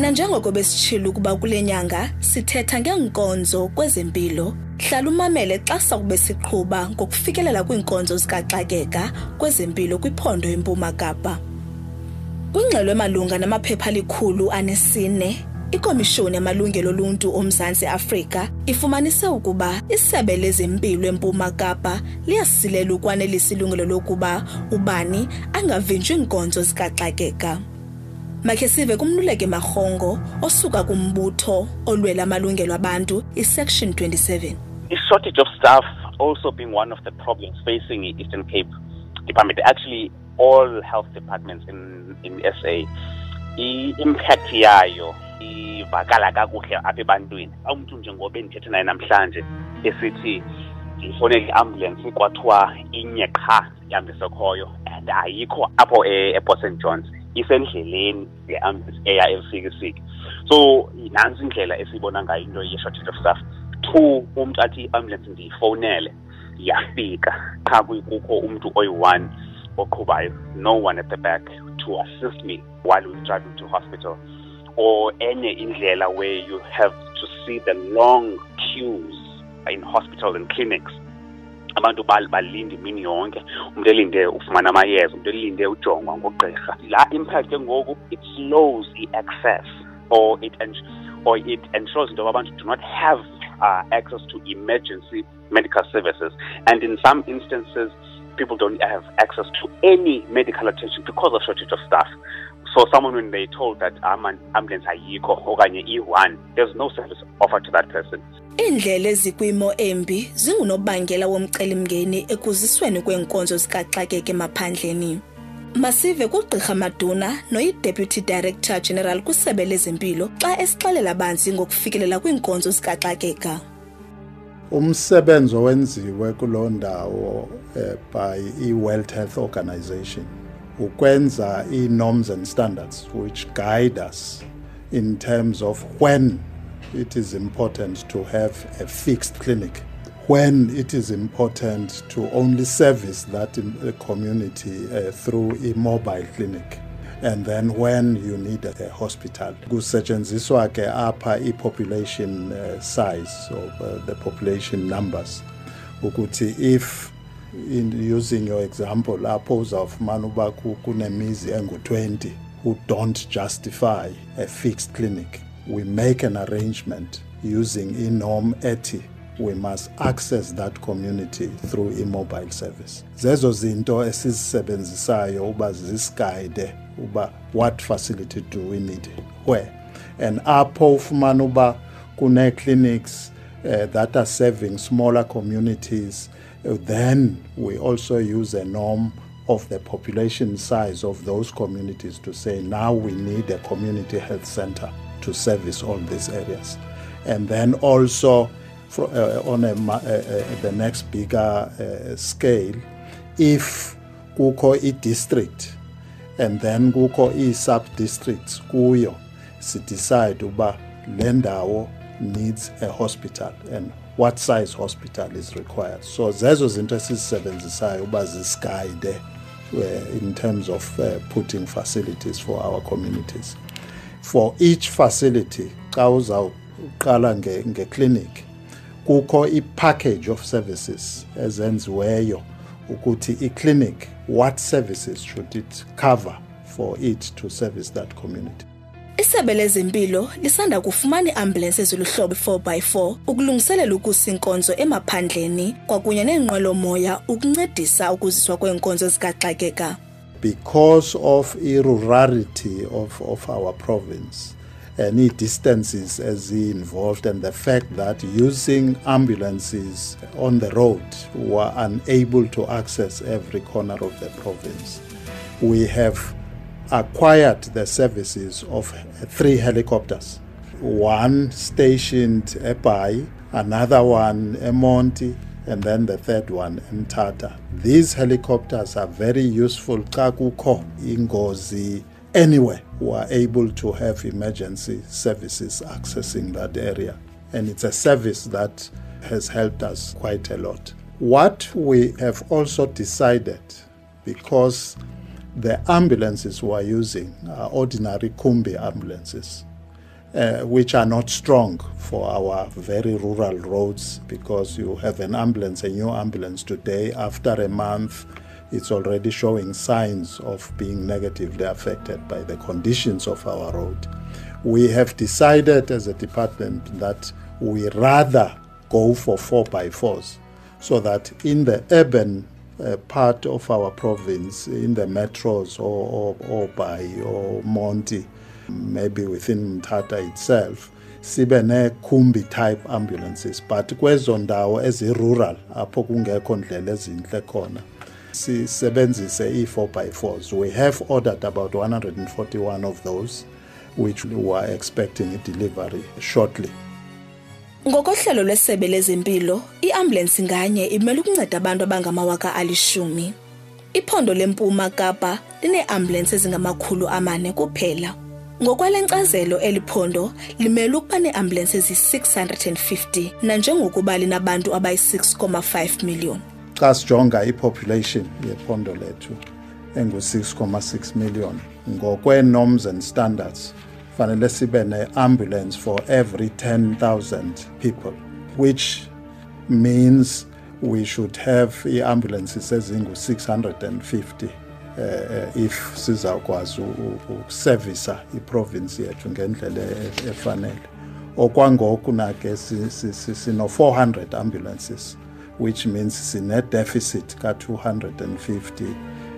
nanjengoko besitshilo ukuba kule nyanga sithetha ngeenkonzo kwezempilo. Hlala umamele xa sakube siqhuba ngokufikelela kwiinkonzo zikaxakeka kwezempilo kwiphondo empuma kapa. Kwingxelo emalunga namaphepha alikhulu anesine ikomishoni yamalungelo oluntu omzantsi afrika ifumanise ukuba isebe lezempilo empuma kapa liyasilela ukwanelisa ilungelo lokuba ubani angavinjwi iinkonzo zikaxakeka makhe sive kumluleke marhongo osuka kumbutho olwela amalungelo abantu section 27 i-shortage of staff also being one of the problems facing i-eastern cape department. Actually all health departments in, in sa i-impact yayo ivakala kakuhle apha ebantwini. Umntu njengoba endithethe naye namhlanje esithi ndiyifowunele i-ambulance kwathiwa inye qha ihambisekhoyo and ayikho apho e-port st johns isendleleni le-ambulance eya esikisiki so nantsi indlela esiyibona ngayo into ye-shortage of staff. Two umntu athi i-ambulance ndiyifowunele yafika. Qha kukho umntu oyi-one oqhubayo no one at the back to assist me while we're driving to hospital. Or enye indlela where you have to see the long queues in hospitals and clinics abantu balinde imini yonke. Umuntu elinde ufumana amayeza umuntu elinde ujongwa ngogqirha. La impact ke ngoku it slows i-access or it or it ensures into abantu do not have uh, access to emergency medical services. And in some instances people don't have access to any medical attention because of shortage of staff so someone when they told that ambulance ayikho okanye i-one there's no service offered to that person. Iindlela ezikwimo embi zingunobangela womcelimngeni ekuzisweni kweenkonzo zikaxakeka emaphandleni. Masive kugqirha maduna noyi-deputy director general kwisebe lezempilo xa esixelela banzi ngokufikelela kwiinkonzo zikaxakeka. Umsebenzi owenziwe kuloo ndawo uh, by i-world health organization ukwenza i-norms and standards which guide us in terms of when it is important to have a fixed clinic when it is important to only service that community uh, through a mobile clinic and then when you need a hospital. Kusetshenziswa ke apha i-population uh, size of uh, the population numbers ukuthi if in using your example lapho uzawufumana uba kunemizi engu-20 who don't justify a fixed clinic. We make an arrangement using inorm ethi we must access that community through i-mobile service. Zezo zinto esizisebenzisayo uba zisiguide uba what facility do we need? Where? And apho ufumana uba kune-clinics uh, that are serving smaller communities then we also use a norm of the population size of those communities to say now we need a community health center to service all these areas. And then also for, uh, on a, uh, uh, the next bigger uh, scale, if kuko i district and then kuko i sub districts kuyo, si decide uba lendawo needs a hospital and what size hospital is required. So zezo zinto esizisebenzisayo uba zisiguide uh, in terms of uh, putting facilities for our communities. For each facility xa uzawuqala ngeclinic nge kukho i-package of services ezenziweyo ukuthi iclinic what services should it cover for it to service that community isebe lezempilo lisanda kufumana iiambulensi eziluhlobo 4x4 ukulungiselela ukusa inkonzo emaphandleni kwakunye neenqwelomoya ukuncedisa ukuziswa kweenkonzo zikaxakeka because of i-rurality of, of our province any distances as involved and the fact that using ambulances on the road were unable to access every corner of the province we have acquired the services of three helicopters. One stationed at Bay, another one Emonti, and then the third one in Tata. These helicopters are very useful. Kakuko, Ingozi, anywhere who are able to have emergency services accessing that area. And it's a service that has helped us quite a lot. What we have also decided, because the ambulances we are using are ordinary Kumbi ambulances. uh, which are not strong for our very rural roads because you have an ambulance, a new ambulance today, after a month, it's already showing signs of being negatively affected by the conditions of our road. We have decided as a department that we rather go for 4 by 4s so that in the urban uh, part of our province, in the metros or, or, or Bay or Monty, maybe within Mthatha itself, sibe ne-kumbi type ambulances. But kwezo ndawo ezi-rural apho kungekho ndlela ezintle khona sisebenzise ii-4 by 4s we have ordered about 141 of those which we are expecting delivery shortly ngokohlelo lwesebe lezempilo iambulensi nganye imele ukunceda abantu abangamawaka alishumi iphondo lempuma kapa lineeambulensi ezingamakhulu amane kuphela. Ngokwale nkcazelo limele ukuba neeambulensi eziyi-650 nanjengokuba linabantu abayi-6,5 million. Xa sijonga ipopulation yephondo lethu engu-6,6 million ngokwe-norms and standards fanele sibe ne-ambulance for every 10,000 people which means we should have ii-ambulances ezingu-650 uh, if sizawukwazi ukusevisa iprovince yethu ngendlela efanele. Okwangoku nake sino-400 ambulances which means sine-deficit ka-250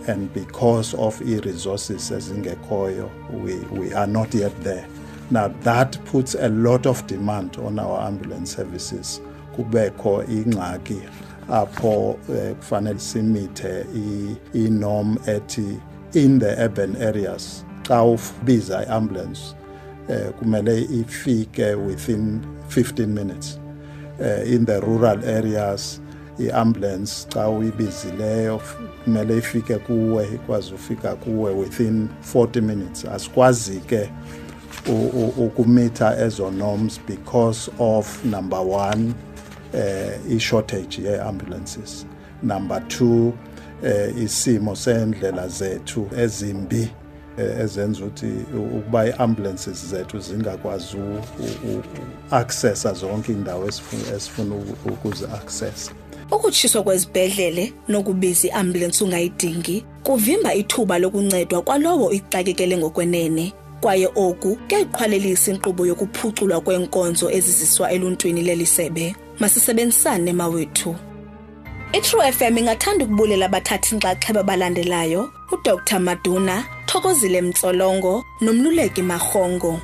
and because of i-resources ezingekhoyo we, we are not yet there. Now that puts a lot of demand on our ambulance services. Kubekho ingxaki apho kufanele simithe i-norm ethi in the urban areas xa ubiza i-ambulance uh, kumele ifike within 15 minutes. Uh, in the rural areas i-ambulance xa uyibizileyo kumele ifike kuwe ikwazi ufika kuwe within 40 minutes asikwazi ke ukumitha ezo norms because of number one uh, i-shortage ye-ambulances number two uh, isimo sendlela zethu ezimbi ezenza ukuthi ukuba i-ambulances zethu zingakwazi u-accessa zonke indawo esifuna ukuzi-accessa ukutshiswa kwezibhedlele nokubiza iambulensi ungayidingi kuvimba ithuba lokuncedwa kwalowo ixakekele ngokwenene kwaye oku kuyayiqhwalelisa inkqubo yokuphuculwa kweenkonzo eziziswa eluntwini lelisebe. Masisebenzisane mawethu. Itrue fm ingathanda ukubulela abathathi nxaxheba balandelayo udr. Maduna thokozile mtsolongo nomluleki marhongo